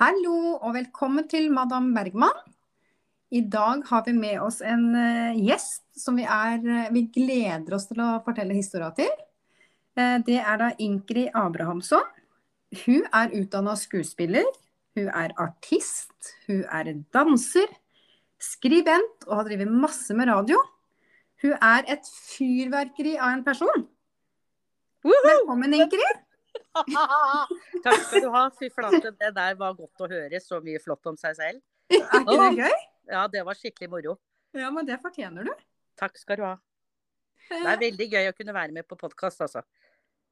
Hallo, og velkommen til Madame Bergman. I dag har vi med oss en eh, gjest som vi, er, eh, vi gleder oss til å fortelle historien til. Eh, det er da Ingrid Abrahamsson. Hun er utdanna skuespiller. Hun er artist. Hun er danser. Skribent og har drevet masse med radio. Hun er et fyrverkeri av en person. Velkommen, Ingrid. Takk skal du ha. Fy flate, det der var godt å høre så mye flott om seg selv. Er ikke det gøy? Ja, det var skikkelig moro. Ja, men det fortjener du. Takk skal du ha. Det er veldig gøy å kunne være med på podkast, altså.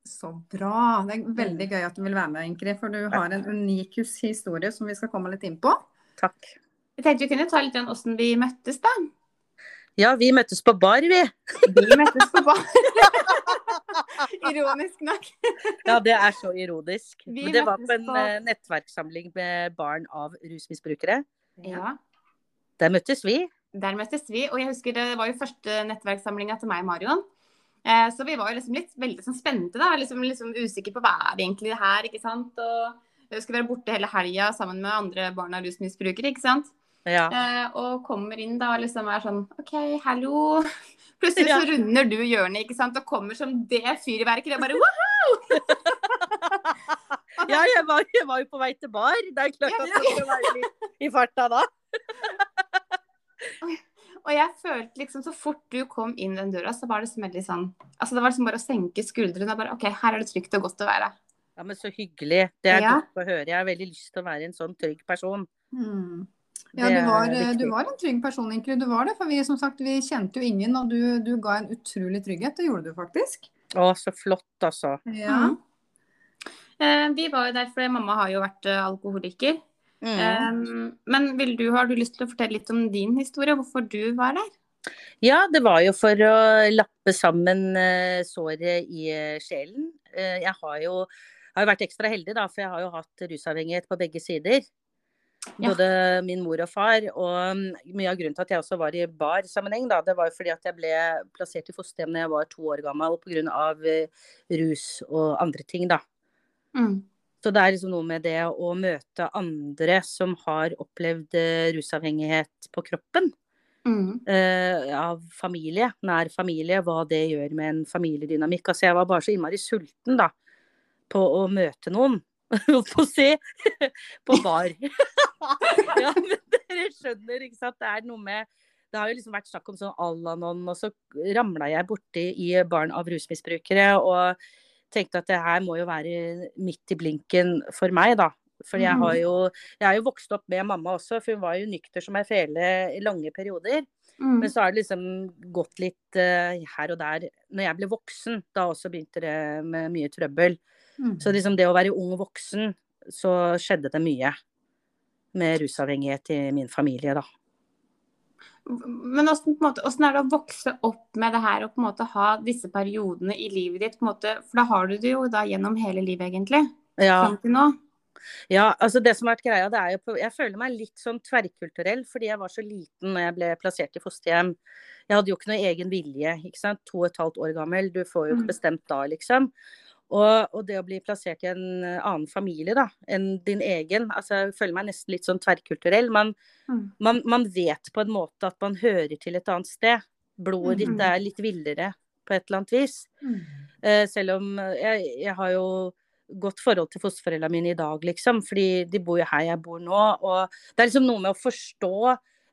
Så bra. Det er veldig gøy at du vil være med, Ingrid. For du har en unik historie som vi skal komme litt inn på. Takk. Jeg tenkte vi kunne ta litt om åssen vi møttes, da. Ja, vi møttes på bar, vi. Vi møttes på bar. Ironisk nok. Ja, det er så ironisk. Vi Men det var på en på- eh, nettverkssamling med barn av rusmisbrukere. Ja. Der møttes vi. Der møttes vi, og jeg husker det var jo første nettverkssamlinga til meg og Marion. Eh, så vi var jo liksom litt veldig sånn spente, da. Liksom, liksom usikre på hva er vi egentlig her, ikke sant. Og vi skulle være borte hele helga sammen med andre barn av rusmisbrukere, ikke sant. Ja. Eh, og kommer inn da og liksom er sånn OK, hallo. Plutselig så runder du hjørnet, ikke sant, og kommer som det fyrverkeriet. Og bare wow! ja, jeg var, jeg var jo på vei til bar. Det er klart at det skal være litt i farta da. Og jeg følte liksom så fort du kom inn den døra, så var det som veldig sånn Altså det var liksom bare å senke skuldrene og bare OK, her er det trygt og godt å være. Ja, men så hyggelig. Det er Ja. godt å høre. Jeg har veldig lyst til å være en sånn trygg person. Mm. Ja, du var, eh, du var en trygg person, Ingrid. Du var det. For vi som sagt, vi kjente jo ingen, og du, du ga en utrolig trygghet. Det gjorde du faktisk. Å, så flott, altså. Ja. Mm. Eh, vi var jo der fordi mamma har jo vært eh, alkoholiker. Mm. Eh, men vil du, har du lyst til å fortelle litt om din historie, hvorfor du var der? Ja, det var jo for å lappe sammen såret i sjelen. Eh, jeg har jo, har jo vært ekstra heldig, da, for jeg har jo hatt rusavhengighet på begge sider. Ja. Både min mor og far. Og mm, mye av grunnen til at jeg også var i bar-sammenheng, da, det var fordi at jeg ble plassert i fosterhjem da jeg var to år gammel pga. Uh, rus og andre ting, da. Mm. Så det er liksom noe med det å møte andre som har opplevd eh, rusavhengighet på kroppen. Mm. eh, av familie, nær familie, hva det gjør med en familiedynamikk. Altså jeg var bare så innmari sulten da, på å møte noen. Holdt på å si. på bar. ja, men dere skjønner, ikke sant. Det er noe med Det har jo liksom vært snakk om sånn Alanon, og så ramla jeg borti i barn av rusmisbrukere og tenkte at det her må jo være midt i blinken for meg, da. For jeg har jo Jeg er jo vokst opp med mamma også, for hun var jo nykter som ei fele i lange perioder. Mm. Men så har det liksom gått litt uh, her og der. Når jeg ble voksen, da også begynte det med mye trøbbel. Mm. Så liksom det å være ung voksen, så skjedde det mye med rusavhengighet i min familie, da. Men hvordan, på en måte, hvordan er det å vokse opp med det her og på en måte ha disse periodene i livet ditt? Måte, for da har du det jo da gjennom hele livet, egentlig. Ja, Fram til nå. ja, altså det som har vært greia, det er jo på Jeg føler meg litt sånn tverrkulturell fordi jeg var så liten når jeg ble plassert i fosterhjem. Jeg hadde jo ikke noe egen vilje, ikke sant. To og et halvt år gammel, du får jo Mm. ikke bestemt da, liksom. Og, og det å bli plassert i en eh, annen familie da, enn din egen, altså jeg føler meg nesten litt sånn tverrkulturell. Man, Mm. man, man vet på en måte at man hører til et annet sted. Blodet ditt er litt villere på et eller annet vis. Mm. Uh, selv om eh, jeg, jeg har jo godt forhold til fosterforeldrene mine i dag, liksom. Fordi de bor jo her jeg bor nå. Og det er liksom noe med å forstå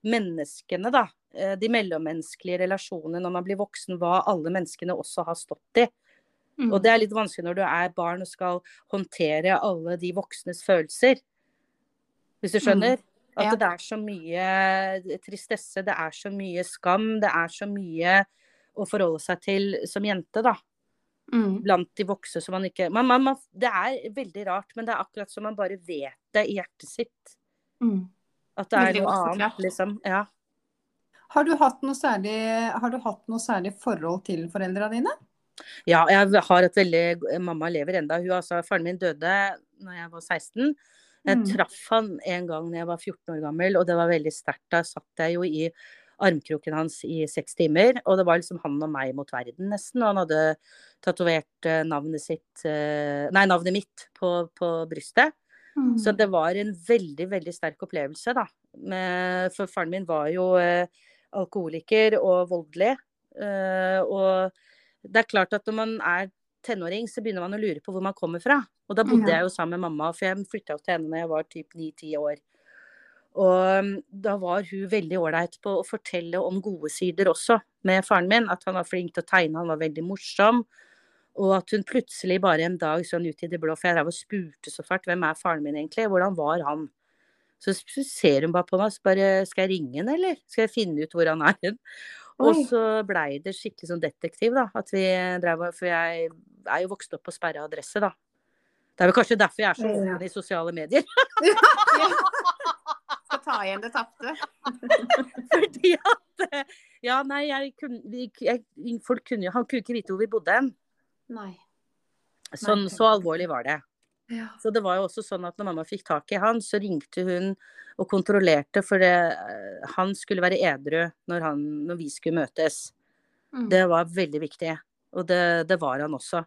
menneskene, da. De mellommenneskelige relasjonene når man blir voksen, hva alle menneskene også har stått i. Mm. Og det er litt vanskelig når du er barn og skal håndtere alle de voksnes følelser. Hvis du skjønner? At Ja. det er så mye tristesse, det er så mye skam, det er så mye å forholde seg til som jente, da. Mm. blant de voksne som man ikke man, man, man, Det er veldig rart, men det er akkurat som man bare vet det i hjertet sitt. Mm. At det er Veldig noe annet, klart. liksom. Ja. Har du hatt noe særlig, har du hatt noe særlig forhold til foreldra dine? Ja, jeg har et veldig Mamma lever enda. Hun, altså, faren min døde da jeg var 16. Jeg Mm. traff han en gang da jeg var 14 år gammel, og det var veldig sterkt. Da satt jeg jo i armkroken hans i seks timer, og det var liksom han og meg mot verden, nesten. Og han hadde tatovert eh, navnet sitt eh, Nei, navnet mitt på, på brystet. Mm. Så det var en veldig, veldig sterk opplevelse, da. Med, for faren min var jo eh, alkoholiker og voldelig. Eh, og det er klart at når man er tenåring, så begynner man å lure på hvor man kommer fra. Og da bodde Ja. jeg jo sammen med mamma, for jeg flytta jo til henne da jeg var typ ni-ti år. Og um, da var hun veldig ålreit på å fortelle om gode sider også med faren min. At han var flink til å tegne, han var veldig morsom. Og at hun plutselig bare en dag sånn ut i det blå, for jeg drev og spurte så fælt hvem er faren min egentlig, hvordan var han? Så ser hun bare på meg og så bare skal jeg ringe han, eller? Skal jeg finne ut hvor han er hen? Og så blei det skikkelig sånn detektiv, da. At vi drev, for jeg er jo vokst opp på sperra adresse, da. Det er vel kanskje derfor jeg er så god åpen i sosiale medier. Skal ta igjen det tapte. Fordi at eh, Ja, nei, jeg kunne jeg, Folk kunne jo Han kunne ikke vite hvor vi bodde hen. Sånn, så alvorlig var det. Ja. Så det var jo også sånn at når mamma fikk tak i han, så ringte hun og kontrollerte, for det, eh, han skulle være edru når, han, når vi skulle møtes. Mm. Det var veldig viktig, og det, det var han også.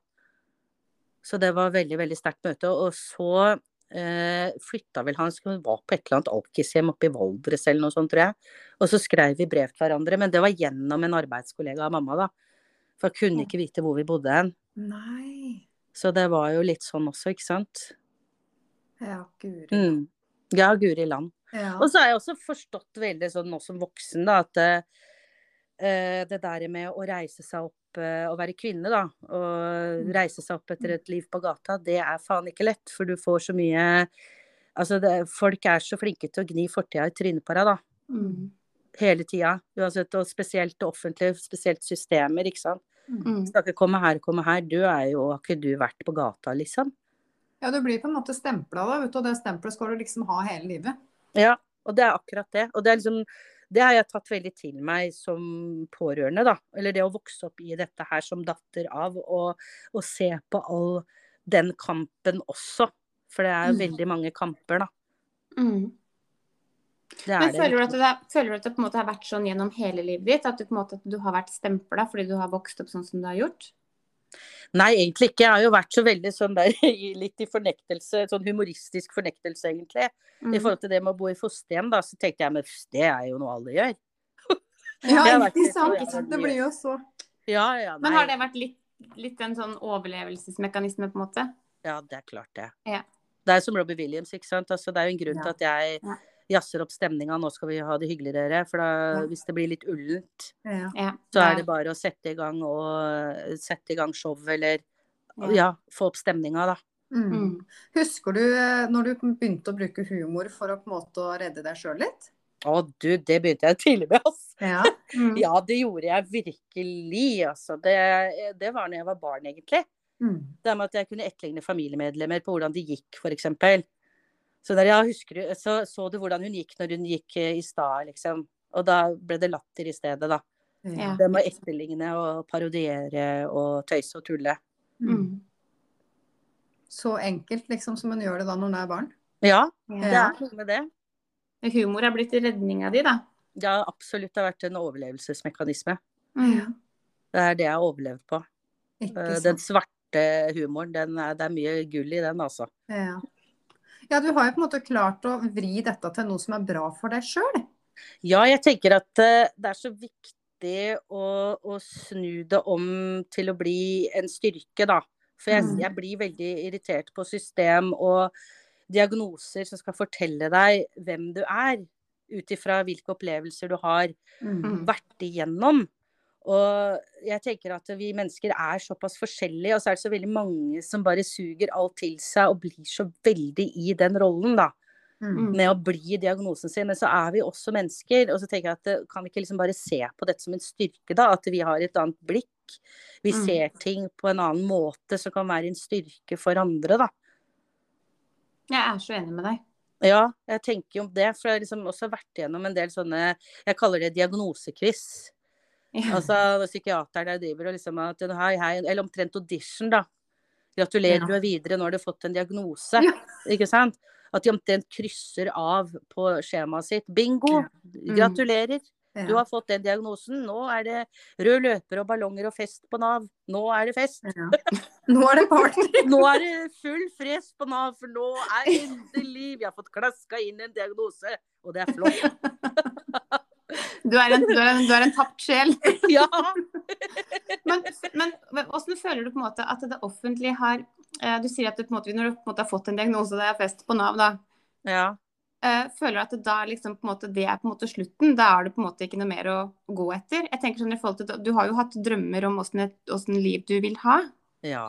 Så det var veldig, veldig sterkt møte. Og så eh, flytta vel han, han var på et eller annet alkishjem oppe i Valdres eller noe sånt, tror jeg. Og så skrev vi brev til hverandre, men det var gjennom en arbeidskollega av mamma, da. For jeg kunne ikke vite hvor vi bodde hen. Nei. Så det var jo litt sånn også, ikke sant. Ja, guri. Mm. Ja, guri land. Ja. Og så har jeg også forstått veldig sånn nå som voksen, da, at uh, det der med å reise seg opp eh, og være kvinne, da, og reise seg opp etter et liv på gata, det er faen ikke lett. For du får så mye Altså, det, folk er så flinke til å gni fortida i trynet på deg, da. Mm. Hele tida. Uansett, og spesielt det offentlige, spesielt systemer, ikke sant. Mm. Skal ikke komme her, komme her. Du er jo Har ikke du vært på gata, liksom? ja, du blir på en måte stempla, da, vet du, og det stempelet skal du liksom ha hele livet. Ja, og det er akkurat det. Og det er liksom det har jeg tatt veldig til meg som pårørende, da. Eller det å vokse opp i dette her som datter av, og, og se på all den kampen også. For det er Mm. veldig mange kamper, da. Mm. Det Men føler du, det, er- føler du at det på en måte har vært sånn gjennom hele livet ditt? At du på en måte du har vært stempla fordi du har vokst opp sånn som du har gjort? Nei, egentlig ikke. Jeg har jo vært så veldig sånn der litt i fornektelse, sånn humoristisk fornektelse, egentlig. Mm. I forhold til det med å bo i fosterhjem, da, så tenkte jeg men det er jo noe alle gjør. Ja, Det ikke sant? Det blir jo så Ja, ja. Men har det vært litt, litt en sånn overlevelsesmekanisme, på en måte? Ja, det er klart det. Ja. Det er som Robbie Williams, ikke sant. Altså, det er jo en grunn til at jeg. Jazzer opp stemninga. Nå skal vi ha det hyggelig, dere. For da, Ja. hvis det blir litt ullent, ja. Ja. så er det bare å sette i gang og sette i gang show, eller Ja. ja, få opp stemninga, da. Mm. Mm. Husker du eh, når du begynte å bruke humor for å på en måte å redde deg sjøl litt? Å du, det begynte jeg tidlig med, altså. Ja. Mm. Ja, det gjorde jeg virkelig, altså. Det, det var når jeg var barn, egentlig. Mm. Det med at jeg kunne etterligne familiemedlemmer på hvordan det gikk, f.eks. Så der, ja, husker du, så, så du hvordan hun gikk når hun gikk eh, i stad, liksom. Og da ble det latter i stedet, da. Ja. Det med å etterligne og parodiere og tøyse og tulle. Mm. Mm. Så enkelt liksom som hun gjør det da når hun er barn. Ja, det er noe med det. Humor er blitt redninga di, da. Ja, absolutt. Det har vært en overlevelsesmekanisme. Mm. Det er det jeg har overlevd på. Ikke Eh, sant? Den svarte humoren, den er, det er mye gull i den, altså. Ja. Ja, du har jo på en måte klart å vri dette til noe som er bra for deg sjøl. Ja, jeg tenker at eh, det er så viktig å, å snu det om til å bli en styrke, da. For jeg, Mm. jeg blir veldig irritert på system og diagnoser som skal fortelle deg hvem du er, ut ifra hvilke opplevelser du har Mm. vært igjennom. Og jeg tenker at vi mennesker er såpass forskjellige, og så er det så veldig mange som bare suger alt til seg og blir så veldig i den rollen, da. Mm. Med å bli diagnosen sin. Men så er vi også mennesker. Og så tenker jeg at eh, kan vi ikke liksom bare se på dette som en styrke, da? At vi har et annet blikk. Vi Mm. ser ting på en annen måte som kan være en styrke for andre, da. Jeg er så enig med deg. Ja, jeg tenker jo om det. For jeg har liksom også vært gjennom en del sånne Jeg kaller det diagnosequiz. Ja. Altså psykiateren der driver og liksom at hei, hei, Eller omtrent audition, da. Gratulerer, Ja. du er videre, nå har du fått en diagnose. Ja. Ikke sant? At de omtrent krysser av på skjemaet sitt. Bingo! Ja. Gratulerer, du har fått den diagnosen. Nå er det rød løper og ballonger og fest på Nav. Nå er det fest. Nå er det party! Nå er det full fres på Nav, for nå er endelig Vi har fått klaska inn en diagnose, og det er flott. Du er en, du er en, du er en tapt sjel. Ja! Men, men hvordan føler du på en måte at det offentlige har eh, Du sier at du på en måte, når du på en måte har fått en diagnose og det er fest på Nav, da. ja. eh, føler du at det da liksom på en måte, det er på en måte slutten? Da er det på en måte ikke noe mer å gå etter? Jeg tenker sånn i forhold til, Du har jo hatt drømmer om åssen et- åssen liv du vil ha. Ja.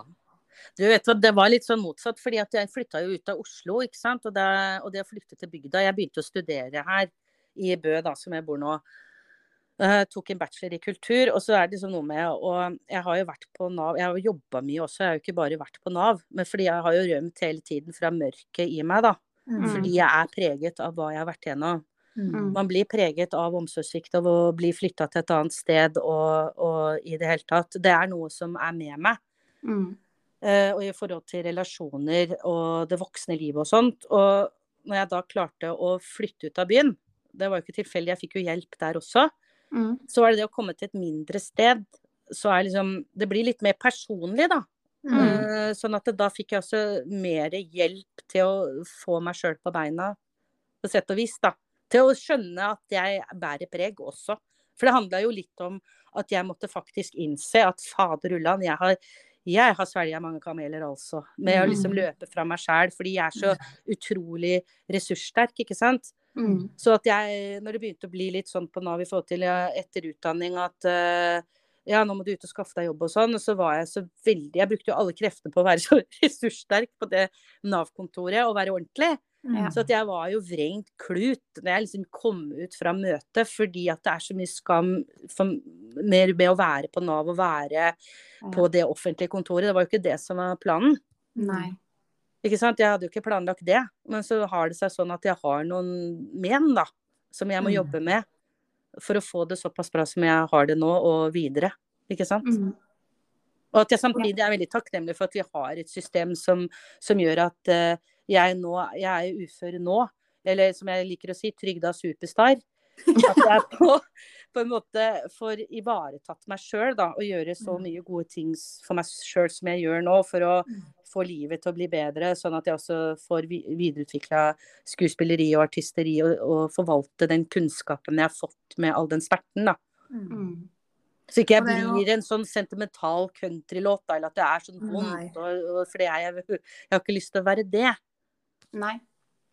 Du vet hva, Det var litt sånn motsatt, fordi at jeg flytta jo ut av Oslo. ikke sant? Og det, og det å flytte til bygda Jeg begynte å studere her i Bø, da, som jeg bor nå. Uh, tok en bachelor i kultur. Og så er det liksom noe med Og jeg har jo vært på Nav. Jeg har jo jobba mye også, jeg har jo ikke bare vært på Nav. Men fordi jeg har jo rømt hele tiden fra mørket i meg, da. Mm. Fordi jeg er preget av hva jeg har vært gjennom. Mm. Man blir preget av omsorgssvikt av å bli flytta til et annet sted og, og i det hele tatt. Det er noe som er med meg. Mm. Uh, og i forhold til relasjoner og det voksne livet og sånt. Og når jeg da klarte å flytte ut av byen, det var jo ikke tilfeldig, jeg fikk jo hjelp der også, Mm. så var det det å komme til et mindre sted, så er liksom Det blir litt mer personlig, da. Mm. Eh, sånn at da fikk jeg også mer hjelp til å få meg sjøl på beina, på sett og vis, da. Til å skjønne at jeg bærer preg også. For det handla jo litt om at jeg måtte faktisk innse at fader ullan, jeg har jeg har svelga mange kameler, altså. Med å liksom Mm. løpe fra meg sjæl, fordi jeg er så utrolig ressurssterk, ikke sant. Mm. Så at jeg, når det begynte å bli litt sånn på Nav i forhold til ja, etterutdanning, at uh, ja, nå må du ut og skaffe deg jobb og sånn, og så var jeg så veldig Jeg brukte jo alle kreftene på å være så ressurssterk på det Nav-kontoret og være ordentlig. Ja. Så at jeg var jo vrengt klut når jeg liksom kom ut fra møtet, fordi at det er så mye skam for, mer med å være på Nav og være på det offentlige kontoret. Det var jo ikke det som var planen. Nei. Ikke sant? Jeg hadde jo ikke planlagt det. Men så har det seg sånn at jeg har noen men, da. Som jeg må Mm. jobbe med. For å få det såpass bra som jeg har det nå, og videre. Ikke sant? Mm. Og at jeg samtidig er veldig takknemlig for at vi har et system som, som gjør at uh, jeg nå Jeg er ufør nå. Eller som jeg liker å si, trygda superstar. At jeg på, på en måte får ivaretatt meg sjøl og gjøre så mye gode ting for meg sjøl som jeg gjør nå, for å få livet til å bli bedre, sånn at jeg også får vi- videreutvikla skuespilleri og artisteri og, og forvalte den kunnskapen jeg har fått med all den smerten. da. Mm. Mm. Så ikke jeg blir en sånn sentimental countrylåt, da, eller at det er sånn vondt. Og, og, for det er jeg, jeg har ikke lyst til å være det. Nei.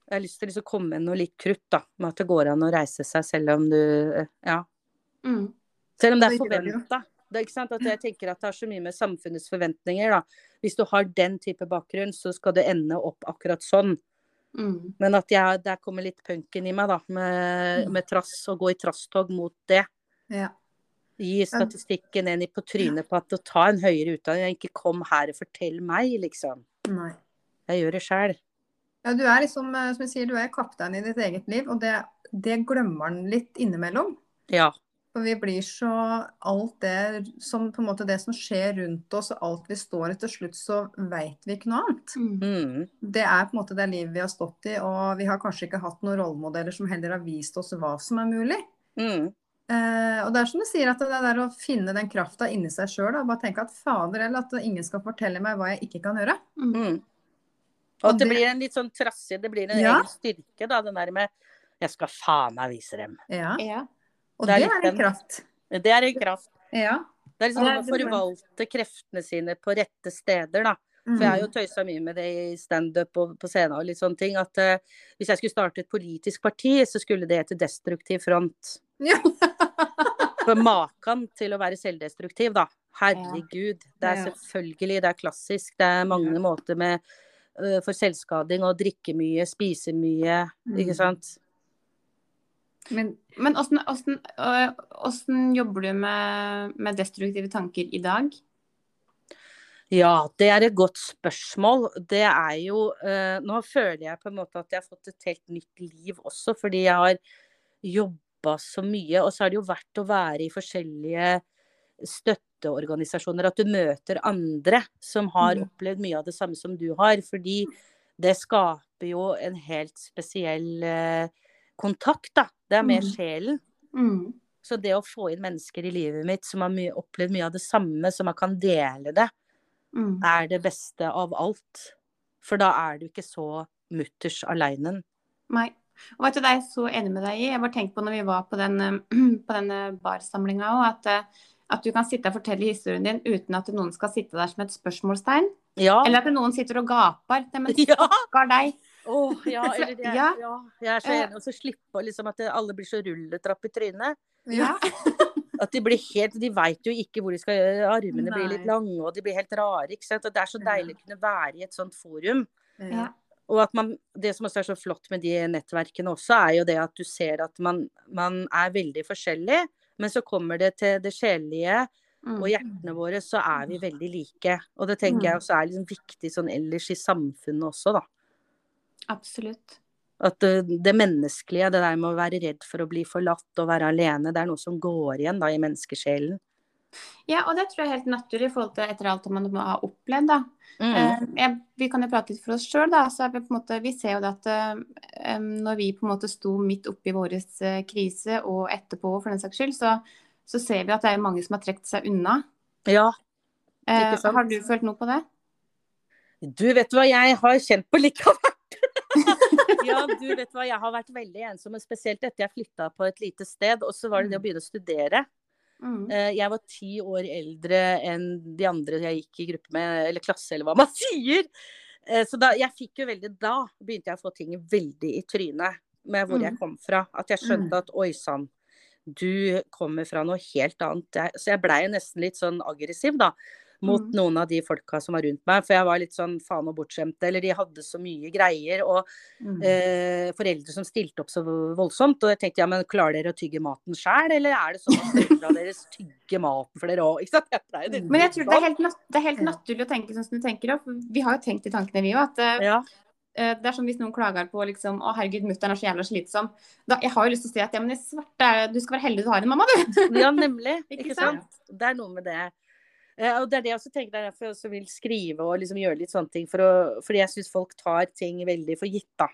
Jeg har lyst til liksom å komme med noe litt krutt, da. Med at det går an å reise seg selv om du Ja. Mm. Selv om det er forventa. Det ikke sant at jeg tenker at det har så mye med samfunnets forventninger, da. Hvis du har den type bakgrunn, så skal det ende opp akkurat sånn. Mm. Men at jeg, der kommer litt punken i meg, da. Med, med trass, og gå i trasstog mot det. Ja. Gi statistikken en i på trynet på at å ta en høyere utdanning, ikke kom her og fortell meg, liksom. Nei. Jeg gjør det sjæl. Ja, du er liksom, eh, som jeg sier, du er kaptein i ditt eget liv, og det, det glemmer man litt innimellom. Ja. For vi blir så Alt det som på en måte det som skjer rundt oss, og alt vi står i til slutt, så veit vi ikke noe annet. Mm. Det er på en måte det livet vi har stått i, og vi har kanskje ikke hatt noen rollemodeller som heller har vist oss hva som er mulig. Mm. Eh, og det er som du sier, at det der å finne den krafta inni seg sjøl, bare tenke at fader, eller at ingen skal fortelle meg hva jeg ikke kan gjøre. Mm. Mm. Og at det det- blir en litt sånn trassig, det blir en Ja. egen styrke, da, den der med Jeg skal faen meg vise dem. Ja. Ja. Og Det er det er en en kraft. Det er en kraft. Ja. Det er liksom å forvalte kreftene sine på rette steder, da. For jeg har jo tøysa mye med det i standup og på scenen og litt sånne ting. At uh, hvis jeg skulle starte et politisk parti, så skulle det hete Destruktiv front. Ja. For maken til å være selvdestruktiv, da. Herregud. Det er selvfølgelig, det er klassisk. Det er mange måter med for selvskading å drikke mye, spise mye, Mm. ikke sant. Men Men åssen, øh, jobber du med, med destruktive tanker i dag? Ja, det er et godt spørsmål. Det er jo eh, Nå føler jeg på en måte at jeg har fått et helt nytt liv også, fordi jeg har jobba så mye. Og så har det jo vært å være i forskjellige støtteorganisasjoner. At du møter andre som har Mm. opplevd mye av det samme som du har. Fordi det skaper jo en helt spesiell eh, kontakt, da. Det er mer Mm. sjelen. Mm. Så det å få inn mennesker i livet mitt som har my opplevd mye av det samme, som man kan dele det, Mm. er det beste av alt. For da er du ikke så mutters aleine. Nei. Og vet du, Det er jeg så enig med deg i. Jeg bare tenkte på når vi var på den, eh, på den barsamlinga òg, at, eh, at du kan sitte og fortelle historien din uten at noen skal sitte der som et spørsmålstegn. Ja. Eller at noen sitter og gaper. Nei, men Ja. stakkar deg. Oh, ja, eller det, Ja. ja. Jeg er så Eh. enig. Og så slippe liksom at alle blir så rulletrapp i trynet. Ja. At de blir helt De veit jo ikke hvor de skal gjøre. Armene blir litt lange, og de blir helt rare. ikke sant? Og det er så deilig å kunne være i et sånt forum. Ja. Og at man, det som også er så flott med de nettverkene også, er jo det at du ser at man, man er veldig forskjellig. Men så kommer det til det sjelelige Mm. og hjertene våre, så er vi veldig like. Og det tenker jeg også er liksom viktig sånn ellers i samfunnet også, da. Absolutt. At det, det menneskelige, det der med å være redd for å bli forlatt og være alene, det er noe som går igjen da i menneskesjelen. Ja, og det tror jeg er helt naturlig i forhold til etter alt man har opplevd. da. Mm. Eh, jeg, vi kan jo prate litt for oss sjøl, da. Så vi, måte, vi ser jo det at um, når vi på en måte sto midt oppi vår eh, krise, og etterpå for den saks skyld, så, så ser vi at det er mange som har trukket seg unna. Ja. Ikke sant? har du følt noe på det? Du vet hva, jeg har kjent på likevel av ja, du vet hva, jeg har vært veldig ensom, spesielt etter jeg flytta på et lite sted. Og så var det det å begynne å studere. Mm. Eh, Jeg var ti år eldre enn de andre jeg gikk i gruppe med, eller klasse, eller hva man sier. Eh, Så da, jeg fikk jo veldig Da begynte jeg å få ting veldig i trynet med hvor jeg Mm. kom fra. At jeg skjønte at oi sann, du kommer fra noe helt annet. Så jeg blei nesten litt sånn aggressiv, da. Mot Mm. noen av de folka som var rundt meg. For jeg var litt sånn faen og bortskjemte. Eller de hadde så mye greier. Og Mm. eh, foreldre som stilte opp så voldsomt. Og jeg tenkte ja, men klarer dere å tygge maten sjæl, eller er det sånn at foreldra deres tygger maten for dere òg? Ikke sant? Jeg Men jeg tror det er helt, nat det er helt naturlig å tenke sånn som du tenker. også, Vi har jo tenkt de tankene, vi òg. At eh, Ja. eh, det er som hvis noen klager på liksom, å herregud, mutter'n er så jævla slitsom. Da, jeg har jo lyst til å si at ja, men i svarte, du skal være heldig du har en mamma, du. ja, nemlig. Ikke sant? Det er noe med det. Eh, og det er det jeg også tenker, det er derfor jeg også vil skrive og liksom gjøre litt sånne ting. For å, fordi jeg syns folk tar ting veldig for gitt, da.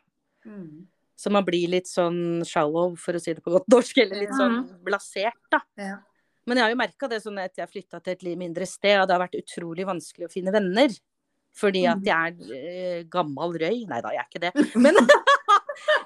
Mm. Så man blir litt sånn shallow, for å si det på godt norsk. Eller litt sånn blasert, da. Ja. Men jeg har jo merka det sånn etter jeg flytta til et litt mindre sted, og det har vært utrolig vanskelig å finne venner. Fordi at jeg er eh, gammal røy. Nei da, jeg er ikke det. Men,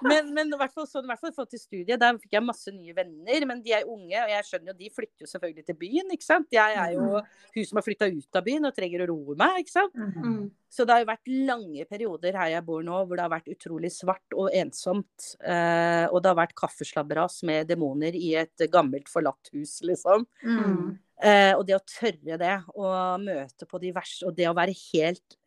men, men i hvert fall sånn, i hvert fall forhold til studiet, der fikk jeg masse nye venner. Men de er unge, og jeg skjønner jo de flytter jo selvfølgelig til byen, ikke sant. Jeg er jo hun som har flytta ut av byen og trenger å roe meg, ikke sant. Mm. -hmm. Så det har jo vært lange perioder her jeg bor nå, hvor det har vært utrolig svart og ensomt. Eh, og det har vært kaffeslabberas med demoner i et gammelt, forlatt hus, liksom. Mm. Eh, og det å tørre det, og møte på de verste, og det å være helt,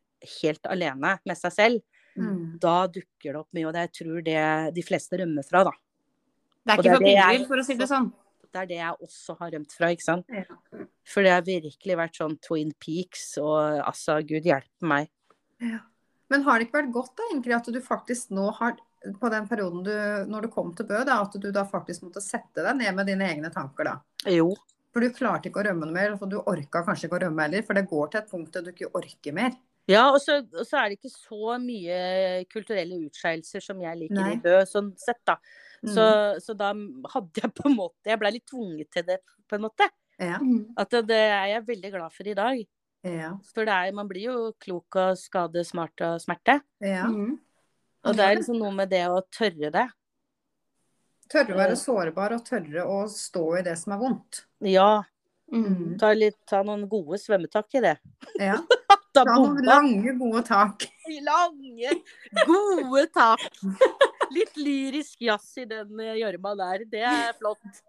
helt alene med seg selv, Mm. da dukker det opp mye, og det jeg tror det de fleste rømmer fra, da. Det er ikke for er jeg- for å si det sånn. Det er det jeg også har rømt fra, ikke sant. Ja. For det har virkelig vært sånn Twin Peaks, og altså, gud hjelpe meg. Men har det ikke vært godt da, egentlig, at du faktisk nå har på den perioden du, når du kom til Bø, da, at du da faktisk måtte sette deg ned med dine egne tanker, da? Jo. For du klarte ikke å rømme noe mer, for du orka kanskje ikke å rømme heller, for det går til et punkt der du ikke orker mer. Ja, og så, og så er det ikke så mye kulturelle utskeielser som jeg liker Nei. i Bø, sånn sett, da. Mm. Så, så da hadde jeg på en måte Jeg blei litt tvunget til det, på en måte. Ja. At det, det er jeg veldig glad for i dag. Ja. For det er, man blir jo klok av skade, smart og smerte. ja. Mm. Og det er liksom noe med det å tørre det. Tørre å være sårbar og tørre å stå i det som er vondt. Ja, Mm. ta, litt, ta noen gode svømmetak i det. Ja. Ta bomba. lange, gode tak. Lange, gode tak. Litt lyrisk jazz i den eh, gjørma der. Det er flott.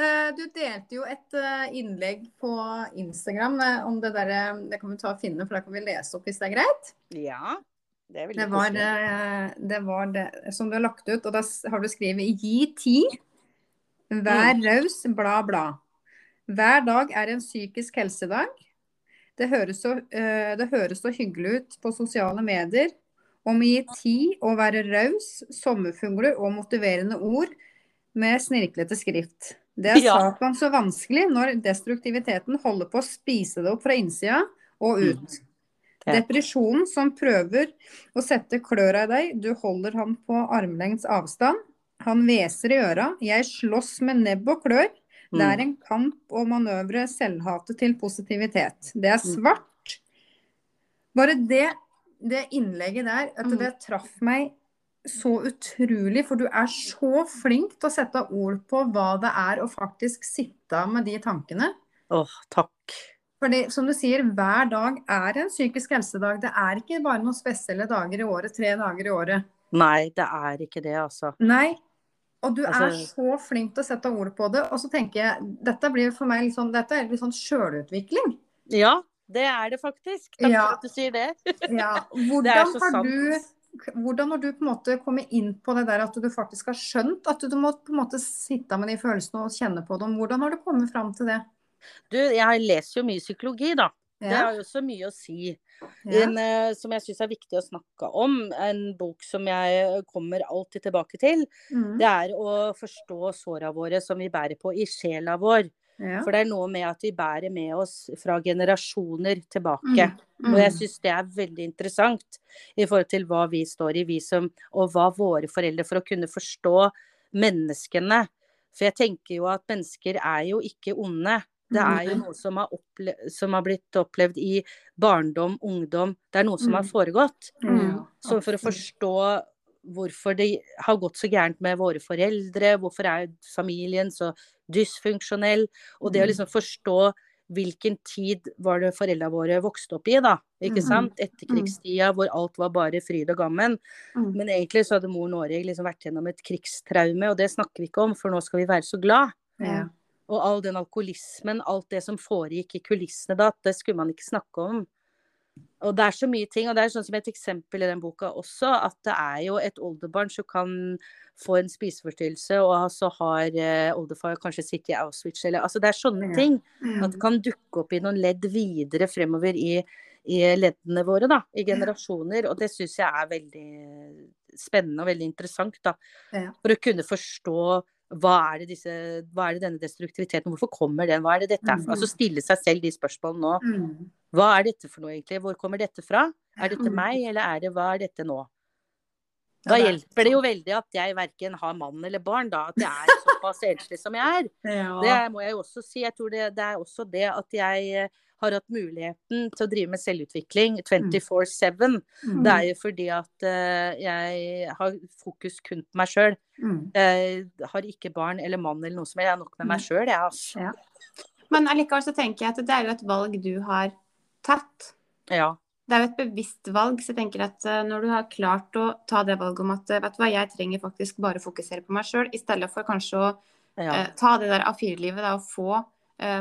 Eh, Du delte jo et eh, innlegg på Instagram om det derre Det kan vi ta og finne, for da kan vi lese opp hvis det er greit. Ja, det er Det var, det var det som du har lagt ut, og da har du skrevet 'gi tid', 'vær raus', bla, bla. Hver dag er en psykisk helsedag. Det høres, så, eh, det høres så hyggelig ut på sosiale medier. Om å gi tid og være raus, sommerfugler og motiverende ord med snirklete skrift. Det er satan så vanskelig når destruktiviteten holder på å spise det opp fra innsida og ut. Depresjonen som prøver å sette kløra i deg, du holder han på armlengds avstand. Han hveser i øra. Jeg slåss med nebb og klør. Det er en kamp å manøvre selvhatet til positivitet. Det er svart. Bare det, det innlegget der, at Mm. det traff meg så utrolig. For du er så flink til å sette ord på hva det er å faktisk sitte med de tankene. Åh, takk. Fordi, som du sier, hver dag er en psykisk helsedag. Det er ikke bare noen spesielle dager i året, tre dager i året. Nei, det er ikke det, altså. Nei. Og du er Altså- så flink til å sette ord på det. Og så tenker jeg, dette blir for meg litt sånn, dette er litt sånn sjølutvikling. Ja, det er det faktisk. Takk Ja. for at du sier det. Ja. Det er Hvordan så har sant. du hvordan har du på en måte kommet inn på det der at du faktisk har skjønt at du må på en måte sitte med de følelsene og kjenne på dem? Hvordan har du kommet fram til det? Du, jeg leser jo mye psykologi, da. Det har jo så mye å si. En, eh, som jeg syns er viktig å snakke om. En bok som jeg kommer alltid tilbake til. Mm. Det er å forstå såra våre som vi bærer på i sjela vår. ja. For det er noe med at vi bærer med oss fra generasjoner tilbake. Mm. Og jeg syns det er veldig interessant i forhold til hva vi står i, vi som, og hva våre foreldre, for å kunne forstå menneskene. For jeg tenker jo at mennesker er jo ikke onde. Det er jo noe som har, opple som har blitt opplevd i barndom, ungdom. Det er noe som har foregått. Mm. Så for å forstå hvorfor det har gått så gærent med våre foreldre, hvorfor er familien så dysfunksjonell, og det å liksom forstå hvilken tid var det foreldra våre vokste opp i, da. Ikke sant? Etterkrigstida hvor alt var bare fryd og gammen. Mm. Men egentlig så hadde mor Norge liksom vært gjennom et krigstraume, og det snakker vi ikke om, for nå skal vi være så glad. Ja. Og all den alkoholismen, alt det som foregikk i kulissene da, det skulle man ikke snakke om. Og det er så mye ting, og det er sånn som et eksempel i den boka også, at det er jo et oldebarn som kan få en spiseforstyrrelse, og så har eh, oldefar kanskje sittet i Auschwitz, eller altså det er sånne Ja. ting. Mm. At det kan dukke opp i noen ledd videre fremover i, i leddene våre, da. I generasjoner. Og det syns jeg er veldig spennende og veldig interessant, da. Ja. For å kunne forstå hva er, det disse, hva er det denne destruktiviteten, hvorfor kommer den, hva er det dette er for. Altså stille seg selv de spørsmålene nå. Mm. Hva er dette for noe egentlig, hvor kommer dette fra? Er dette Mhm. meg, eller er det, hva er dette nå? Da er hjelper det jo veldig at jeg verken har mann eller barn, da. At jeg er såpass enslig som jeg er. Det må jeg jo også si. Jeg tror det, det er også det at jeg har hatt muligheten til å drive med selvutvikling 24-7. Mm. Det er jo fordi at uh, jeg har fokus kun på meg sjøl. Mm. Jeg har ikke barn eller mann eller noe som helst. Jeg er nok med meg sjøl, jeg, altså. Ja. Men allikevel så tenker jeg at det er jo et valg du har tatt. Ja. Det er jo et bevisst valg, så jeg tenker at eh, når du har klart å ta det valget om at vet du hva, jeg trenger faktisk bare fokusere på meg sjøl, i stedet for kanskje å ja. ta det der A4-livet og få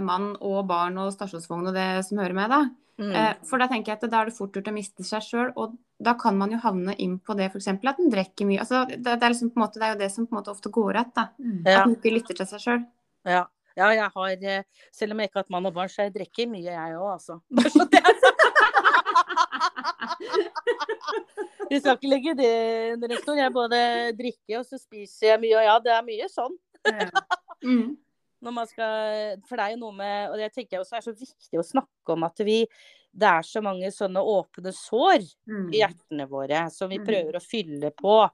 mann og barn og stasjonsvogn og det som hører med, da. Mm. Eh, for da tenker jeg at da er det fort gjort å miste seg sjøl, og da kan man jo havne inn på det f.eks. at en drikker mye. Altså, det, det, er liksom måte, det er jo det som på en måte ofte går igjen, da. Mm. ja. At man ikke lytter til seg sjøl. Ja. ja, jeg har eh, Selv om jeg ikke har hatt mann og barn, så jeg drikker mye, jeg òg, altså. Bare så det er sagt. Vi skal ikke legge det under en stol. Jeg både drikker og så spiser jeg mye, og ja, det er mye sånn. Ja. Mm. Når man skal, for det er jo noe med Og det tenker jeg også er så viktig å snakke om at vi Det er så mange sånne åpne sår Mm. i hjertene våre som vi Mm. prøver å fylle på.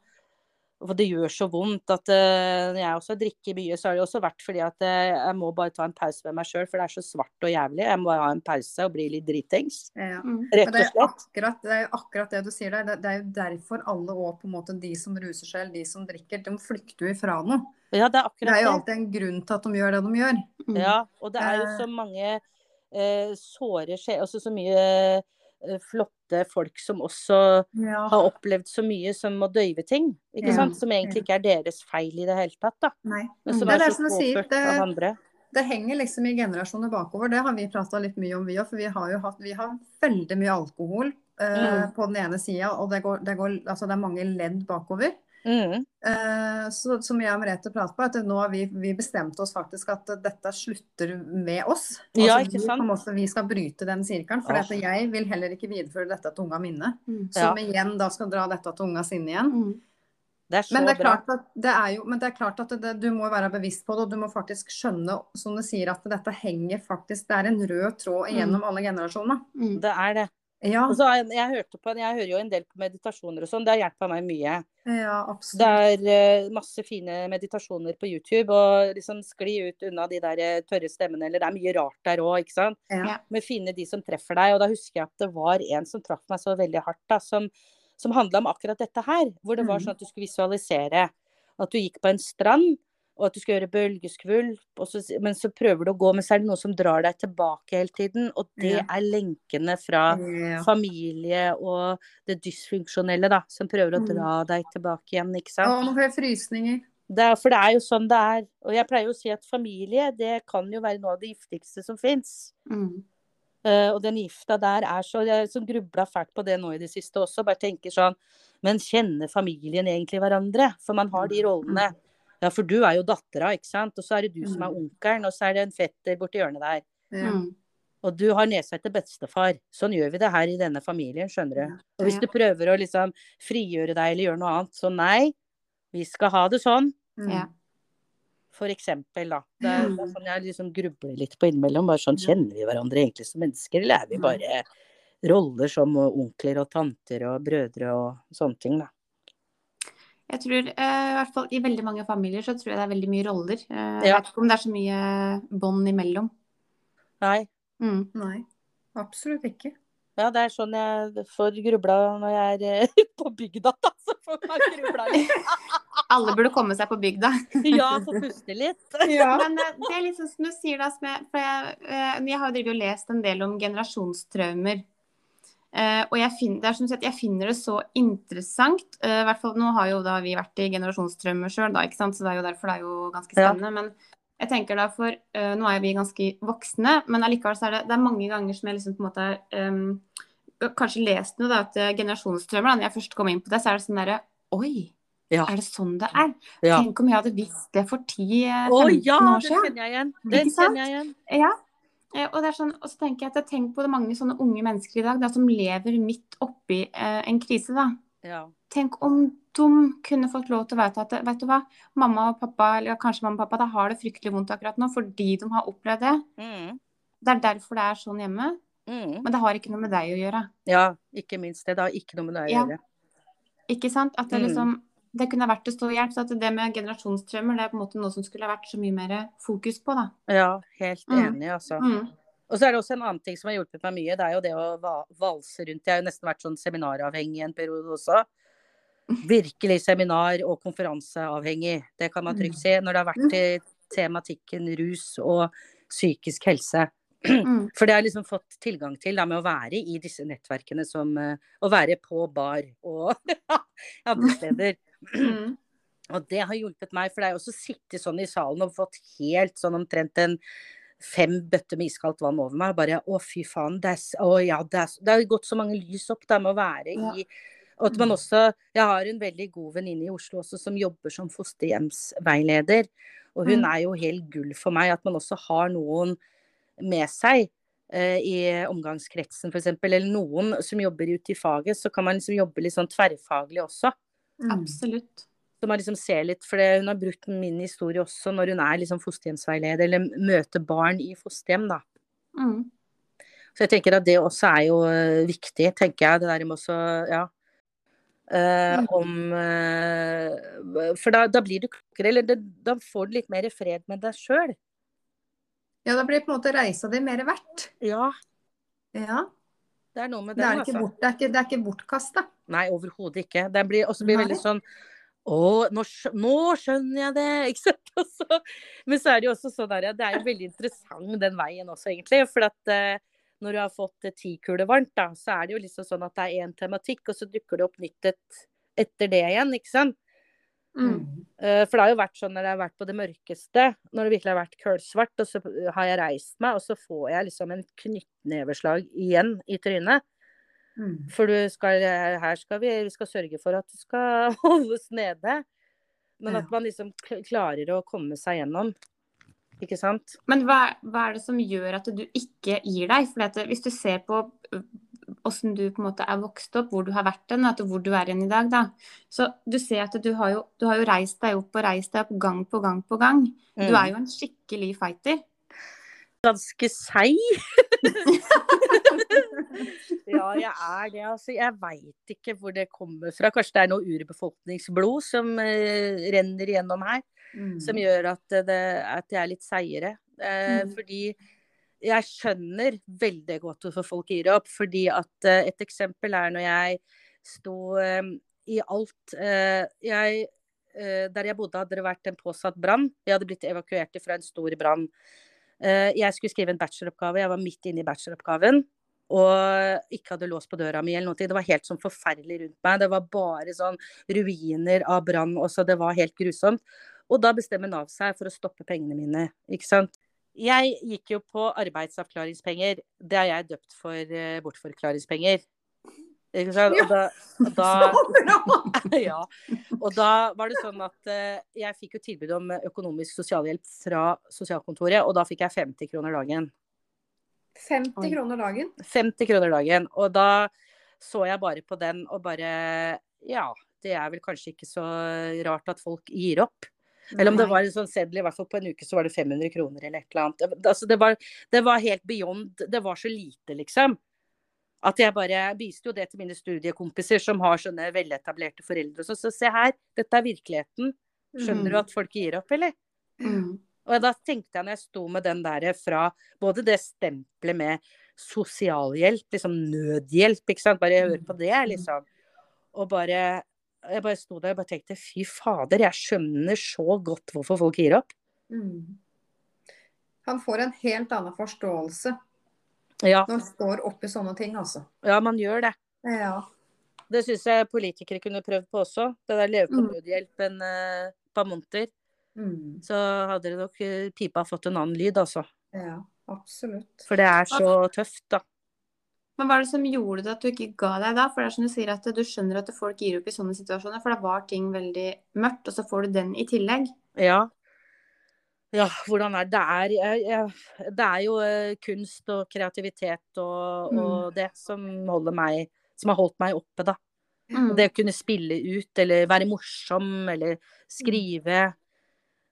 For det gjør så vondt at eh, når jeg også drikker mye, så har det også vært fordi at uh, jeg må bare ta en pause med meg sjøl, for det er så svart og jævlig. Jeg må bare ha en pause og bli litt dritings. Ja. Mm. Rett slett. det og er, akkurat, det er akkurat det du sier der. Det, det er jo derfor alle òg, på en måte de som ruser seg, eller de som drikker, de flykter jo ifra noe. Ja, det er Det er jo alltid en grunn til at de gjør det de gjør. Mm. Ja, og det er jo Eh. så mange eh, såre skjer, Altså så mye eh, flotte folk som også Ja. har opplevd så mye som må døyve ting. Ikke Ja, sant? Som egentlig ikke er deres feil i det hele tatt, da. Nei. Men som Det er er det så som du sier. påført Det, av andre. det henger liksom i generasjoner bakover. Det har vi prata litt mye om, vi òg. For vi har jo hatt vi har veldig mye alkohol eh, Mm. på den ene sida, og det, går, det, går, altså det er mange ledd bakover. Mm. Uh, så, som jeg og Merete prater på, at nå har vi, vi bestemt oss faktisk at dette slutter med oss. Ja, Altså, ikke vi, sant? på en måte, vi skal bryte den sirkelen. For Åh. jeg vil heller ikke videreføre dette til unga mine. Mm. Som igjen da skal dra dette til unga sine igjen. Mm. Det er så Men det er klart at det er jo, men det er klart at det, du må være bevisst på det, og du må faktisk skjønne, som du sier, at dette henger faktisk Det er en rød tråd gjennom alle generasjoner. Mm. Det er det. Ja, Og så jeg, jeg, hørte på, jeg hører jo en del på meditasjoner og sånn, det har hjulpet meg mye. ja Det er uh, masse fine meditasjoner på YouTube, og liksom skli ut unna de der eh, tørre stemmene, eller det er mye rart der òg, ikke sant. Ja. Men finne de som treffer deg. Og da husker jeg at det var en som traff meg så veldig hardt, da, som, som handla om akkurat dette her. Hvor det var Mhm. sånn at du skulle visualisere at du gikk på en strand, og at du skal gjøre bølgeskvulp, og så, men så prøver du å gå, men så er det noe som drar deg tilbake hele tiden. Og det Ja. er lenkene fra Ja. familie og det dysfunksjonelle, da, som prøver å dra dra deg tilbake igjen, ikke Å, sant. nå får jeg frysninger. Det er, for det er jo sånn det er. Og jeg pleier å si at familie, det kan jo være noe av det giftigste som fins. Mm. Uh, og den gifta der er så Jeg som grubla fælt på det nå i det siste også. Bare tenker sånn Men kjenner familien egentlig hverandre? For man har de rollene. Ja, for du er jo dattera, ikke sant. Og så er det du som er onkelen, og så er det en fetter borti hjørnet der. Ja. Mm. Og du har nedsett etter bestefar. Sånn gjør vi det her i denne familien, skjønner du. Og hvis du prøver å liksom frigjøre deg eller gjøre noe annet, så nei. Vi skal ha det sånn. Mm. Ja. For eksempel, da. Det er, Mm. det er sånn jeg liksom grubler litt på innimellom. Bare sånn, kjenner vi hverandre egentlig som mennesker, eller er vi bare roller som onkler og tanter og brødre og sånne ting, da. Jeg tror, eh, i hvert fall i veldig mange familier, så tror jeg det er veldig mye roller. Eh, Jeg Ja. vet ikke om det er så mye bånd imellom. Nei. Mm. Nei, absolutt ikke. Ja, det er sånn jeg får grubla når jeg er eh, på bygda, da. Så får man grubla litt. Alle burde komme seg på bygda. Ja, få puste litt. Ja. Men det er litt sånn som du sier da, jeg, for jeg, jeg har jo drevet og lest en del om generasjonstraumer. Eh, og jeg finner, det er som sagt, jeg finner det så interessant. Uh, i hvert fall, Nå har jo da vi vært i generasjonstraumer sjøl, så det er jo derfor det er jo ganske Ja. spennende. Men jeg tenker da for uh, Nå er vi ganske voksne, men allikevel så er det, det er mange ganger som jeg liksom på en måte um, Kanskje lest noe da, at generasjonstraumer, da når jeg først kom inn på det, så er det sånn derre Oi, Ja. er det sånn det er? Ja. Tenk om jeg hadde visst det for 10-15 oh, ja, år det siden. kjenner jeg igjen. Det kjenner jeg igjen. Ja. Eh, Og, sånn, og så tenker jeg at jeg tenker på det mange sånne unge mennesker i dag da, som lever midt oppi eh, en krise. da. Ja. Tenk om de kunne fått lov til å vite at vet du hva, mamma og pappa eller kanskje mamma og pappa da har det fryktelig vondt akkurat nå fordi de har opplevd det. Mm. Det er derfor det er sånn hjemme. Mm. Men det har ikke noe med deg å gjøre. ja, ikke minst det. Det har ikke noe med deg å Ja. gjøre. Ikke sant? At det Mm. Det kunne vært til stå hjelp. Så at det med generasjonstrømmer det er på en måte noe som skulle vært så mye mer fokus på. da. Ja, helt Mm. enig, altså. Mm. Og så er det også en annen ting som har hjulpet meg mye. Det er jo det å valse rundt. Jeg har jo nesten vært sånn seminaravhengig en periode også. Virkelig seminar- og konferanseavhengig. Det kan man trygt si. Når det har vært i tematikken rus og psykisk helse. Mm. For det har jeg liksom fått tilgang til da, med å være i disse nettverkene som eh, Å være på bar og andre steder. Mm. Og det har hjulpet meg, for det er jo også sittet sånn i salen og fått helt sånn omtrent en fem bøtter med iskaldt vann over meg. Bare å, fy faen. Det, er, å, ja, det, er, det har gått så mange lys opp da med å være Ja. i og at man også Jeg har en veldig god venninne i Oslo også som jobber som fosterhjemsveileder. Og hun Mm. er jo helt gull for meg. At man også har noen med seg eh, i omgangskretsen f.eks. Eller noen som jobber ute i faget. Så kan man liksom jobbe litt sånn tverrfaglig også. Mm. Absolutt. Så man liksom ser litt, for Hun har brukt min historie også når hun er liksom fosterhjemsveileder, eller møter barn i fosterhjem. da. Mm. Så jeg tenker at det også er jo eh, viktig, tenker jeg. Det der med også, ja. Uh, Mm. om uh, For da, da blir du klokere, eller det, da får du litt mer fred med deg sjøl. Ja, da blir på en måte reisa di mer verdt. Ja, Ja. Det er noe med Det er altså. bort, det er ikke, det er ikke bortkasta. Nei, overhodet ikke. Det blir også blir Nei. veldig sånn å, nå, nå skjønner jeg det! Ikke sant? Også, men så er det jo også sånn der, det er jo veldig interessant den veien også, egentlig. For at eh, når du har fått ti kuler varmt, da, så er det jo liksom sånn at det er én tematikk, og så dukker det opp nytt et, etter det igjen, ikke sant? Mm. Eh, for det har jo vært sånn når jeg har vært på det mørkeste, når det virkelig har vært kølsvart, og så har jeg reist meg, og så får jeg liksom en knyttneveslag igjen i trynet. Mm. For du skal, her skal vi, vi skal sørge for at det skal holdes nede. Men at man liksom klarer å komme seg gjennom. Ikke sant? Men hva, hva er det som gjør at du ikke gir deg? For hvis du ser på åssen du på en måte er vokst opp, hvor du har vært den, og hvor du er igjen i dag, da. Så du ser at du har jo, du har jo reist deg opp og reist deg opp gang på gang på gang. Du Mm. er jo en skikkelig fighter. ganske seig. ja, jeg er det. Altså, jeg veit ikke hvor det kommer fra. Kanskje det er noe urbefolkningsblod som uh, renner igjennom her, Mm. som gjør at, det, at jeg er litt seigere. Uh, Mm. Fordi jeg skjønner veldig godt hvorfor folk gir opp. Fordi at eh, et eksempel er når jeg sto eh, i alt eh, jeg, eh, Der jeg bodde, hadde det vært en påsatt brann. Vi hadde blitt evakuert fra en stor brann. Jeg skulle skrive en bacheloroppgave. Jeg var midt inne i bacheloroppgaven. Og ikke hadde låst på døra mi eller noe. Det var helt sånn forferdelig rundt meg. Det var bare sånn ruiner av brann. og så Det var helt grusomt. Og da bestemmer Nav seg for å stoppe pengene mine. Ikke sant. Jeg gikk jo på arbeidsavklaringspenger. Det har jeg døpt for eh, bortforklaringspenger. Ikke sant? Og da, da ja. Og da var det sånn at eh, jeg fikk jo tilbud om økonomisk sosialhjelp fra sosialkontoret, og da fikk jeg 50 kroner dagen. 50 kroner dagen. 50 kroner dagen. Og da så jeg bare på den og bare Ja, det er vel kanskje ikke så rart at folk gir opp. Eller om det var en sånn seddel, i hvert fall på en uke så var det 500 kroner eller et eller annet. Altså, det, var, det var helt beyond Det var så lite, liksom. At jeg bare viste jo det til mine studiekompiser som har sånne veletablerte foreldre. Så, så se her, dette er virkeligheten. Skjønner du Mhm. at folk gir opp, eller? Mm. Og da tenkte jeg når jeg sto med den der fra både det stempelet med sosialhjelp, liksom nødhjelp, ikke sant, bare hør på det, liksom. Og bare Jeg bare sto der og bare tenkte fy fader, jeg skjønner så godt hvorfor folk gir opp. Mm. Han får en helt annen forståelse Ja, når han står oppi sånne ting, altså. ja man gjør det. Ja. Det syns jeg politikere kunne prøvd på også. Det der leve på Mm. nødhjelp en uh, par måneder. Mm. Så hadde det nok eh, pipa fått en annen lyd, altså. ja, absolutt. For det er så tøft, da. Men hva er det som gjorde det at du ikke ga deg da? For det er som du sier at du skjønner at folk gir opp i sånne situasjoner, for da var ting veldig mørkt, og så får du den i tillegg. Ja. Ja, hvordan er det? Det er, jeg, jeg, det er jo eh, kunst og kreativitet og, Mm. og det som holder meg Som har holdt meg oppe, da. Mm. Det å kunne spille ut eller være morsom eller skrive.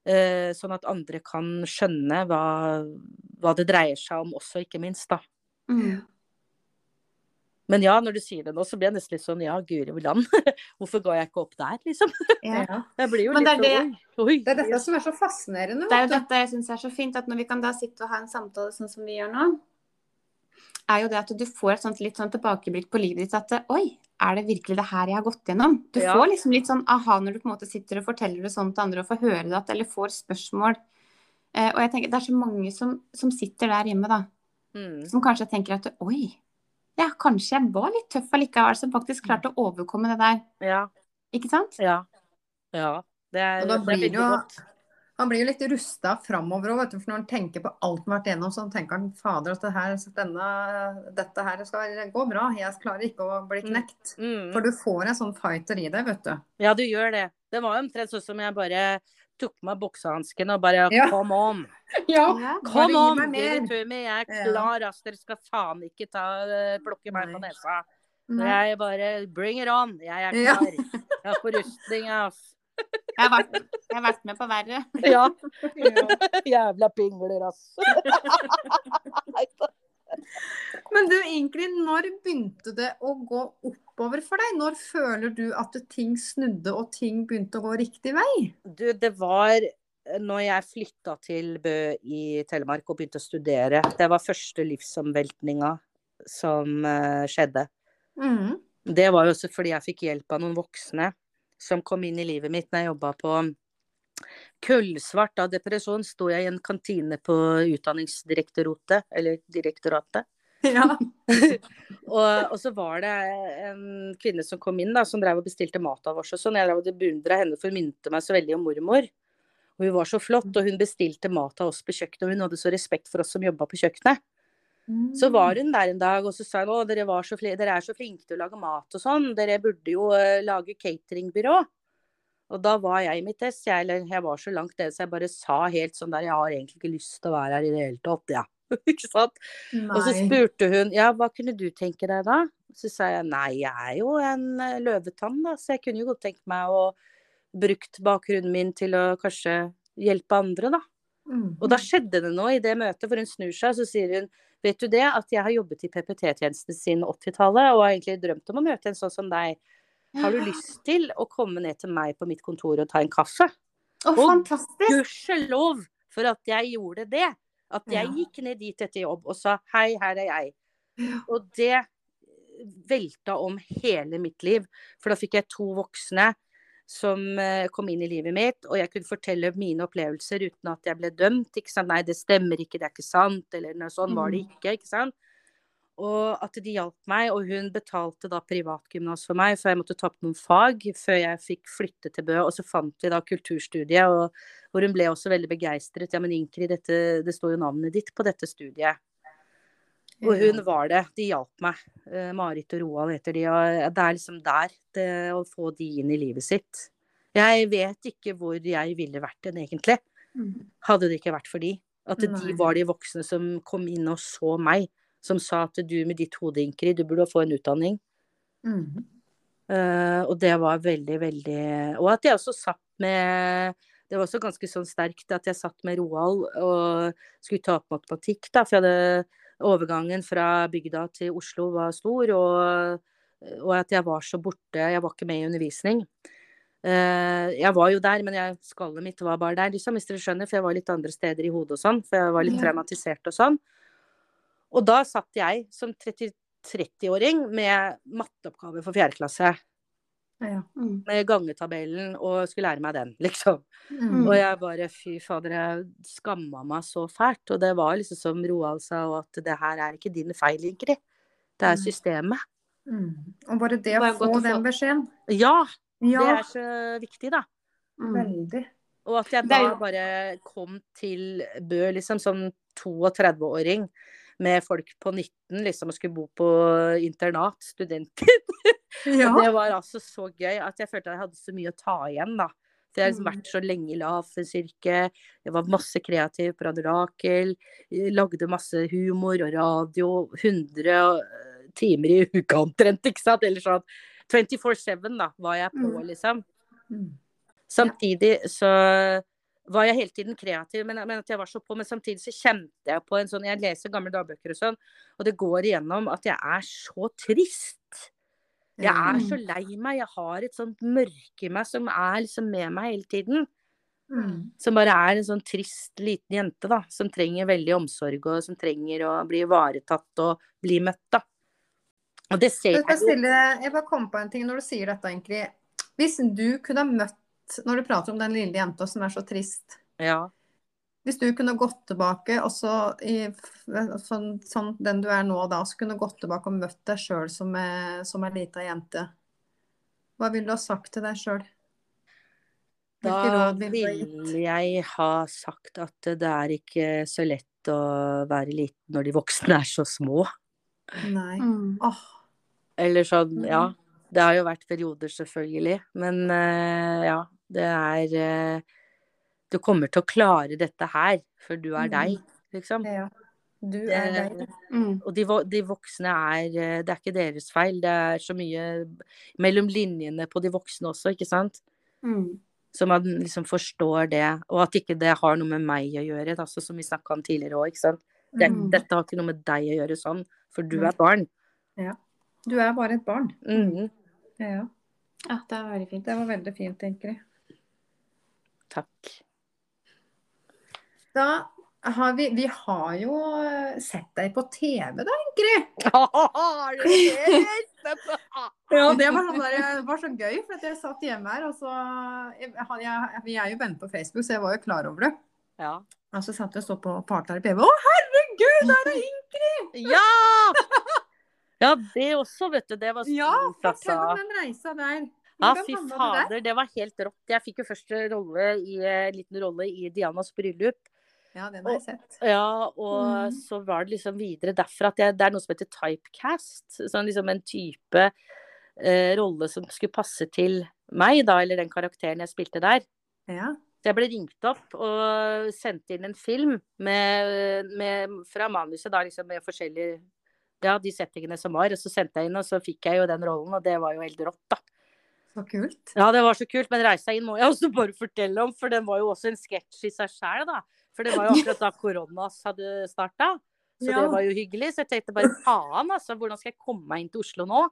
Uh, sånn at andre kan skjønne hva, hva det dreier seg om også, ikke minst, da. Mm. Men ja, når du sier det nå, så blir jeg nesten litt sånn ja, guri land. Hvorfor ga jeg ikke opp der, liksom? Ja. Jeg blir jo Men litt det er sånn oi, oi. Det er dette som er så fascinerende. Det er jo dette jeg syns er så fint, at når vi kan da sitte og ha en samtale sånn som vi gjør nå, er jo det at du får et sånt litt sånn tilbakeblikk på livet ditt at oi, er det virkelig det her jeg har gått gjennom? Du Ja. får liksom litt sånn aha når du på en måte sitter og forteller det sånn til andre og får høre det at, eller får spørsmål. Eh, og jeg tenker det er så mange som, som sitter der hjemme, da, Mm. som kanskje tenker at oi, ja, kanskje jeg var litt tøff allikevel, som faktisk klarte å overkomme det der. Ja. Ikke sant? Ja. Ja. Det er, Og da blir det veldig jo godt. Han blir jo litt rusta framover òg, for når han tenker på alt han har vært igjennom, så tenker han fader at det her, denne, dette her skal gå bra, jeg klarer ikke å bli knekt. Mm. For du får en sånn fighter i deg, vet du. Ja, du gjør det. Det var omtrent sånn som jeg bare tok på meg buksehanskene og bare Ja. Come on! Ja. Ja. Come on! me! Jeg er Ja. klar, ass. Dere skal faen ikke ta, eh, plukke meg på nesa. Nei. Jeg bare Bring it on! Jeg er Ja. klar. Jeg har forrustning, ass. Jeg har, vært, jeg har vært med på verre. Ja. Jævla pingler, ass. Men du egentlig, når begynte det å gå oppover for deg? Når føler du at ting snudde og ting begynte å gå riktig vei? Du, det var når jeg flytta til Bø i Telemark og begynte å studere. Det var første livsomveltninga som eh, skjedde. Mm. Det var jo også fordi jeg fikk hjelp av noen voksne som kom inn i livet mitt når jeg jobba på Kullsvart av depresjon sto jeg i en kantine på Utdanningsdirektoratet, eller direktoratet. Ja. Og, og så var det en kvinne som kom inn da, som drev og bestilte mat av oss. Og sånn. Jeg drev og beundra henne, for hun minte meg så veldig om mormor. Og hun var så flott, og hun bestilte mat av oss på kjøkkenet. Og hun hadde så respekt for oss som jobba på kjøkkenet. Så var hun der en dag og så sa hun å, dere, var så fli- dere er så flinke til å lage mat og sånn. Dere burde jo uh, lage cateringbyrå. Og da var jeg i mitt test. Jeg, eller jeg var så langt nede så jeg bare sa helt sånn der Jeg har egentlig ikke lyst til å være her i det hele tatt, ja. ikke sant? Og så spurte hun ja, hva kunne du tenke deg da? Så sa jeg nei, jeg er jo en eh, løvetann, da, så jeg kunne jo godt tenkt meg å brukt bakgrunnen min til å kanskje hjelpe andre, da. Mm. Og da skjedde det noe i det møtet, for hun snur seg og så sier hun Vet du det, at jeg har jobbet i PPT-tjenesten siden 80-tallet og har egentlig drømt om å møte en sånn som deg. Har du lyst til å komme ned til meg på mitt kontor og ta en kaffe? Å, Og fantastisk! Gudskjelov for at jeg gjorde det. At jeg gikk ned dit etter jobb og sa hei, her er jeg. Og det velta om hele mitt liv. For da fikk jeg to voksne som eh, kom inn i livet mitt, og jeg kunne fortelle mine opplevelser uten at jeg ble dømt. ikke sant? Nei, det stemmer ikke, det er ikke sant, eller noe sånn var det ikke. ikke sant? Og at de hjalp meg, og hun betalte da privatgymnas for meg, for jeg måtte ta opp noen fag før jeg fikk flytte til Bø. Og så fant vi da kulturstudiet, og, hvor hun ble også veldig begeistret. Ja, men Ingrid, dette, det står jo navnet ditt på dette studiet. Og hun var det. De hjalp meg. Eh, Marit og Roald heter de. Og det er liksom der det, å få de inn i livet sitt. Jeg vet ikke hvor jeg ville vært den egentlig, Mm. hadde det ikke vært for de. At de var de voksne som kom inn og så meg. Som sa at du med ditt hode, Ingrid, du burde få en utdanning. Mm. Uh, og det var veldig, veldig Og at jeg også satt med Det var også ganske sånn sterkt at jeg satt med Roald og skulle ta opp matematikk, da. For jeg hadde overgangen fra bygda til Oslo var stor, og, og at jeg var så borte. Jeg var ikke med i undervisning. Eh, jeg var jo der, men jeg, skallet mitt var bare der, liksom, hvis dere skjønner. For jeg var litt andre steder i hodet og sånn. For jeg var litt traumatisert og sånn. Og da satt jeg som 30 30-åring med matteoppgave for fjerde klasse. Ja. Mm. Med gangetabellen og skulle lære meg den, liksom. Mm. Og jeg bare fy fader, jeg skamma meg så fælt. Og det var liksom som Roald sa, og at det her er ikke din feil, Ingrid. Det er Mm. systemet. Mm. Og bare det å Bare få å få- den beskjeden. Ja, det er så viktig, da. Mm. veldig. Og at jeg da bare kom til Bø liksom som 32-åring med folk på 19 liksom og skulle bo på internat, studenter. Ja. Og det var altså så gøy at jeg følte at jeg hadde så mye å ta igjen, da. For jeg har liksom Mm. vært så lenge i lavfunnsyrket. Jeg var masse kreativ på Radio Rakel. Lagde masse humor og radio. 100 eh, timer i uka omtrent, ikke sant. Eller sånn 24-7 da, var jeg på, Mm. liksom. Mm. Samtidig så var jeg hele tiden kreativ, men, men at jeg var så på. Men samtidig så kjente jeg på en sånn Jeg leser gamle dagbøker og sånn, og det går igjennom at jeg er så trist. Jeg er så lei meg. Jeg har et sånt mørke i meg som er liksom med meg hele tiden. Mm. Som bare er en sånn trist liten jente, da. Som trenger veldig omsorg, og som trenger å bli ivaretatt og bli møtt, da. Og det ser Jeg, jo. jeg bare kom på en ting når du sier dette, egentlig. Hvis du kunne ha møtt, når du prater om den lille jenta som er så trist Ja. Hvis du kunne gått tilbake, og så i, sånn, sånn den du er nå da, så kunne gått tilbake og møtt deg sjøl som, er- som ei lita jente, hva ville du ha sagt til deg sjøl? Da ville jeg ha sagt at det er ikke så lett å være liten når de voksne er så små. Nei. Mm. Åh, Eller sånn, ja. Det har jo vært perioder, selvfølgelig. Men eh, ja, det er eh, Du kommer til å klare dette her, for du er deg, liksom. ja. Du er deg. Mm. Og de, de voksne er eh, Det er ikke deres feil. Det er så mye mellom linjene på de voksne også, ikke sant. Mm. Så man liksom forstår det. Og at ikke det har noe med meg å gjøre, sånn som vi snakka om tidligere òg, ikke sant. Det, Mm. Dette har ikke noe med deg å gjøre sånn, for du Nei. er barn. Ja. Du er bare et barn. Mhm. Ja, Ja, det var veldig fint. det var veldig fint, Ingrid. Takk. Da har vi Vi har jo eh, sett deg på TV, da, Ingrid. Har du det? Ja, det var, sånn der, det var så gøy, for at jeg satt hjemme her, og så jeg, jeg, Vi er jo venner på Facebook, så jeg var jo klar over det. Ja. Og så satt jeg og så på partner i PV. Å, herregud, der er Ingrid! Ja! Ja, det også, vet du. Det var stort, Ja, fortell om den reisa der. Ja, fy fader, det var helt rått. Jeg fikk jo første rolle i, eh, liten rolle i Dianas bryllup. Ja, den har jeg sett. Ja, og Mm. så var det liksom videre derfra at jeg, det er noe som heter typecast. Sånn liksom en type eh, rolle som skulle passe til meg, da, eller den karakteren jeg spilte der. Ja. Så jeg ble ringt opp og sendte inn en film med, med, fra manuset, da, liksom med forskjellige Ja, de settingene som var. Og så sendte jeg inn, og så fikk jeg jo den rollen, og det var jo helt rått, da. Så kult. Ja, det var så kult, men reise inn må jeg også bare fortelle om, for den var jo også en sketsj i seg sjæl, da. For det var jo akkurat da koronas hadde starta. Så Ja. det var jo hyggelig. Så jeg tenkte bare faen, altså. Hvordan skal jeg komme meg inn til Oslo nå?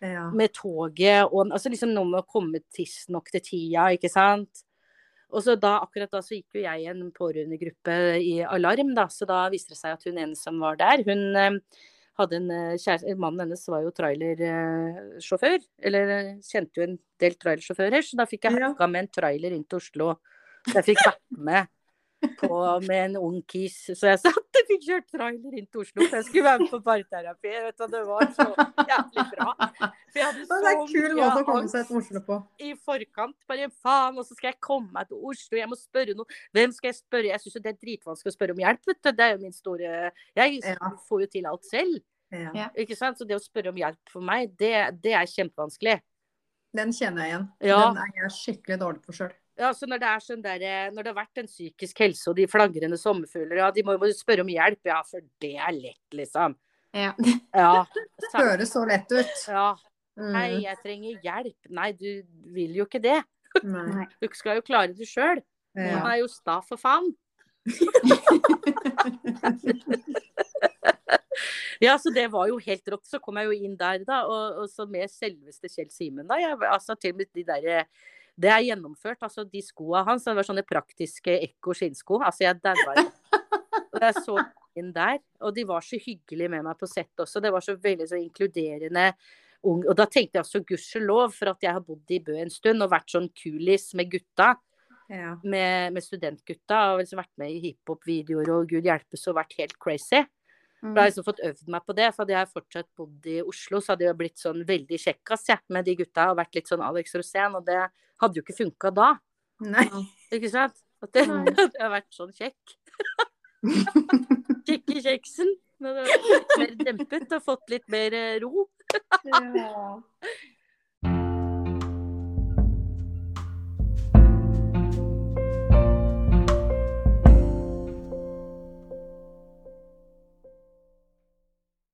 Ja. Med toget og Altså liksom noe med å komme tidsnok til tida, ikke sant. Og så da, akkurat da så gikk jo jeg i en pårørendegruppe i Alarm, da. Så da viste det seg at hun ene som var der, hun eh, hadde en eh, kjæreste Mannen hennes var jo trailersjåfør. Eller eh, kjente jo en del trailersjåfører, så da fikk jeg hakka med en trailer inn til Oslo. Så jeg fikk vært med på, med en ung kis. Så jeg satt og fikk kjørt trailer inn til Oslo, for jeg skulle være med på parterapi. Vet du, det var så jævlig bra. Det er en kul måte å komme seg til Oslo på. i forkant. Bare faen, og så skal jeg komme meg til Oslo, jeg må spørre noen. Hvem skal jeg spørre? Jeg syns det er dritvanskelig å spørre om hjelp, vet du. Det er jo min store Jeg får jo til alt selv, Ja. Ja. ikke sant. Så det å spørre om hjelp for meg, det, det er kjempevanskelig. Den kjenner jeg igjen. Ja. Den er jeg skikkelig dårlig på sjøl. Ja, så når det er sånn der, når det har vært en psykisk helse og de flagrende sommerfugler, ja, de må jo spørre om hjelp, ja, for det er lett, liksom. Ja. Ja. Det Høres så lett ut. ja. Mm. Hei, jeg trenger hjelp. Nei, du vil jo ikke det. Nei. Du skal jo klare det sjøl. Ja. Han er jo sta, for faen. Ja, så det var jo helt rått. Så kom jeg jo inn der, da, og, og så med selveste Kjell Simen, da. Jeg, altså til og med de derre Det er gjennomført. Altså de skoa hans, det var sånne praktiske Ekko skinnsko. Altså jeg daua jo. Og jeg så inn der, og de var så hyggelige med meg på sett også. Det var så veldig så inkluderende. Ung. Og da tenkte jeg altså gudskjelov for at jeg har bodd i Bø en stund og vært sånn kulis med gutta Ja. med, med studentgutta og liksom vært med i hiphop-videoer og gud hjelpes og vært helt crazy. Mm. Da har jeg liksom fått øvd meg på det, for hadde jeg fortsatt bodd i Oslo, så hadde jeg blitt sånn veldig kjekkas jeg, med de gutta og vært litt sånn Alex Rosén, og det hadde jo ikke funka da. Nei. Ikke sant? At det Nei. hadde jeg vært sånn kjekk. Kjekk i kjeksen. Når det var litt mer dempet og fått litt mer eh, ro. Ja.